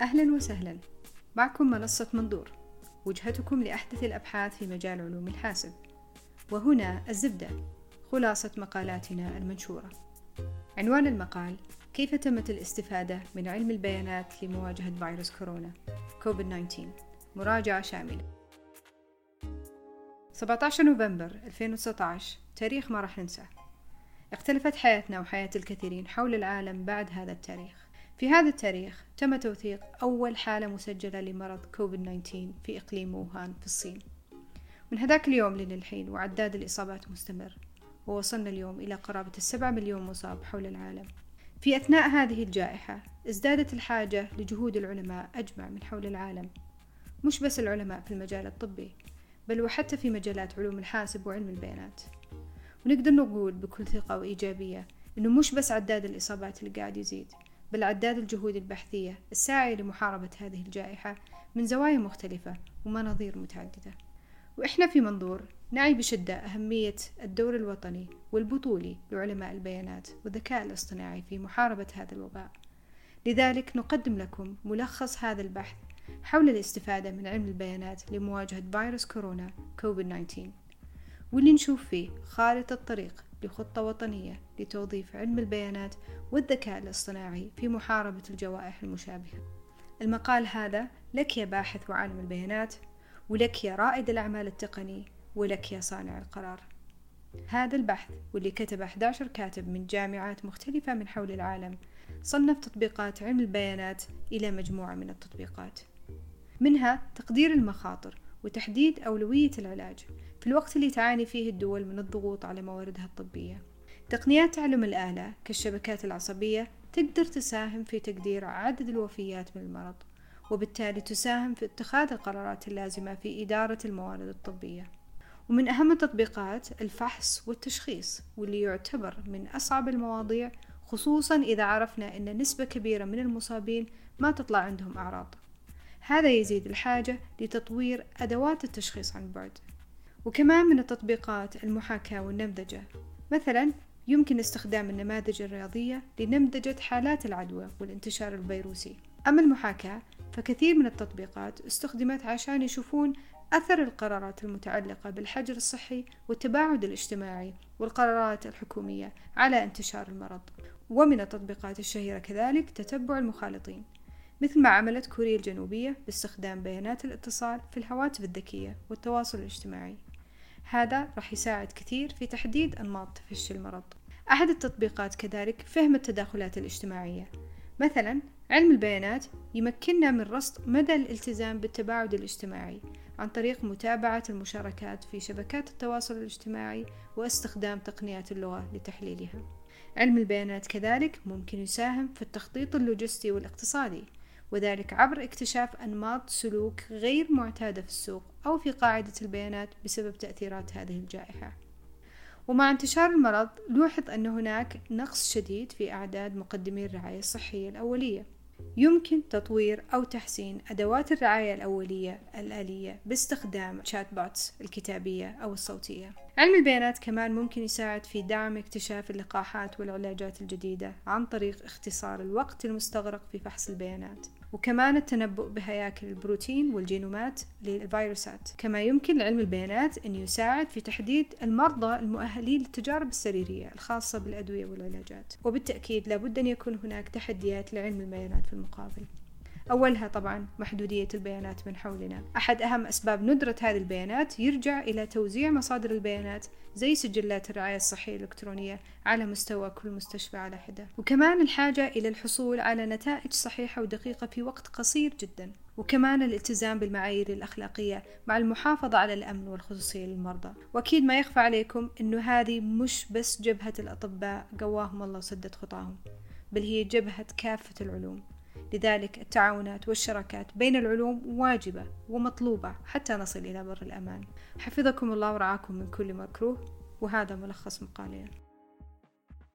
أهلا وسهلا. معكم منصة منظور وجهتكم لأحدث الأبحاث في مجال علوم الحاسب. وهنا الزبدة خلاصة مقالاتنا المنشورة. عنوان المقال كيف تمت الاستفادة من علم البيانات لمواجهة فيروس كورونا؟ كوفيد 19 مراجعة شاملة. 17 نوفمبر 2019 تاريخ ما راح ننساه. اختلفت حياتنا وحياة الكثيرين حول العالم بعد هذا التاريخ. في هذا التاريخ تم توثيق أول حالة مسجلة لمرض كوفيد 19 في إقليم ووهان في الصين. من هذاك اليوم للحين وعداد الإصابات مستمر ووصلنا اليوم إلى قرابة السبعة مليون مصاب حول العالم. في أثناء هذه الجائحة ازدادت الحاجة لجهود العلماء أجمع من حول العالم. مش بس العلماء في المجال الطبي بل وحتى في مجالات علوم الحاسب وعلم البيانات. ونقدر نقول بكل ثقة وإيجابية إنه مش بس عداد الإصابات اللي قاعد يزيد بل عداد الجهود البحثية الساعية لمحاربة هذه الجائحة من زوايا مختلفة ومناظير متعددة. وإحنا في منظور نعي بشدة أهمية الدور الوطني والبطولي لعلماء البيانات والذكاء الاصطناعي في محاربة هذا الوباء. لذلك نقدم لكم ملخص هذا البحث حول الاستفادة من علم البيانات لمواجهة فيروس كورونا كوفيد 19 واللي نشوف فيه خارطة طريق لخطة وطنية لتوظيف علم البيانات والذكاء الاصطناعي في محاربة الجوائح المشابهة. المقال هذا لك يا باحث وعالم البيانات، ولك يا رائد الأعمال التقني، ولك يا صانع القرار. هذا البحث واللي كتبه 11 كاتب من جامعات مختلفة من حول العالم صنف تطبيقات علم البيانات إلى مجموعة من التطبيقات منها تقدير المخاطر وتحديد أولوية العلاج في الوقت اللي تعاني فيه الدول من الضغوط على مواردها الطبية. تقنيات تعلم الآلة كالشبكات العصبية تقدر تساهم في تقدير عدد الوفيات من المرض وبالتالي تساهم في اتخاذ القرارات اللازمة في إدارة الموارد الطبية. ومن أهم التطبيقات الفحص والتشخيص واللي يعتبر من أصعب المواضيع خصوصا إذا عرفنا أن نسبة كبيرة من المصابين ما تطلع عندهم أعراض. هذا يزيد الحاجة لتطوير أدوات التشخيص عن بعد. وكمان من التطبيقات المحاكاة والنمذجة. مثلا يمكن استخدام النماذج الرياضية لنمذجة حالات العدوى والانتشار الفيروسي. أما المحاكاة فكثير من التطبيقات استخدمت عشان يشوفون أثر القرارات المتعلقة بالحجر الصحي والتباعد الاجتماعي والقرارات الحكومية على انتشار المرض. ومن التطبيقات الشهيرة كذلك تتبع المخالطين. مثل ما عملت كوريا الجنوبية باستخدام بيانات الاتصال في الهواتف الذكية والتواصل الاجتماعي. هذا راح يساعد كثير في تحديد أنماط تفشي المرض. أحد التطبيقات كذلك فهم التداخلات الاجتماعية. مثلا علم البيانات يمكننا من رصد مدى الالتزام بالتباعد الاجتماعي عن طريق متابعة المشاركات في شبكات التواصل الاجتماعي واستخدام تقنيات اللغة لتحليلها. علم البيانات كذلك ممكن يساهم في التخطيط اللوجستي والاقتصادي. وذلك عبر اكتشاف أنماط سلوك غير معتادة في السوق أو في قاعدة البيانات بسبب تأثيرات هذه الجائحة. ومع انتشار المرض لوحظ أن هناك نقص شديد في أعداد مقدمي الرعاية الصحية الأولية. يمكن تطوير أو تحسين أدوات الرعاية الأولية الآلية باستخدام chatbots الكتابية أو الصوتية. علم البيانات كمان ممكن يساعد في دعم اكتشاف اللقاحات والعلاجات الجديدة عن طريق اختصار الوقت المستغرق في فحص البيانات. وكمان التنبؤ بهياكل البروتين والجينومات للفيروسات. كما يمكن لعلم البيانات أن يساعد في تحديد المرضى المؤهلين للتجارب السريرية الخاصة بالأدوية والعلاجات. وبالتأكيد لابد أن يكون هناك تحديات لعلم البيانات في المقابل. أولها طبعا محدودية البيانات من حولنا. أحد أهم أسباب ندرة هذه البيانات يرجع إلى توزيع مصادر البيانات زي سجلات الرعاية الصحية الإلكترونية على مستوى كل مستشفى على حدة. وكمان الحاجة إلى الحصول على نتائج صحيحة ودقيقة في وقت قصير جدا. وكمان الالتزام بالمعايير الأخلاقية مع المحافظة على الأمن والخصوصية للمرضى. وأكيد ما يخفى عليكم أنه هذه مش بس جبهة الأطباء قواهم الله وسدد خطاهم بل هي جبهة كافة العلوم. لذلك التعاونات والشراكات بين العلوم واجبة ومطلوبة حتى نصل إلى بر الأمان. حفظكم الله ورعاكم من كل مكروه وهذا ملخص مقالنا.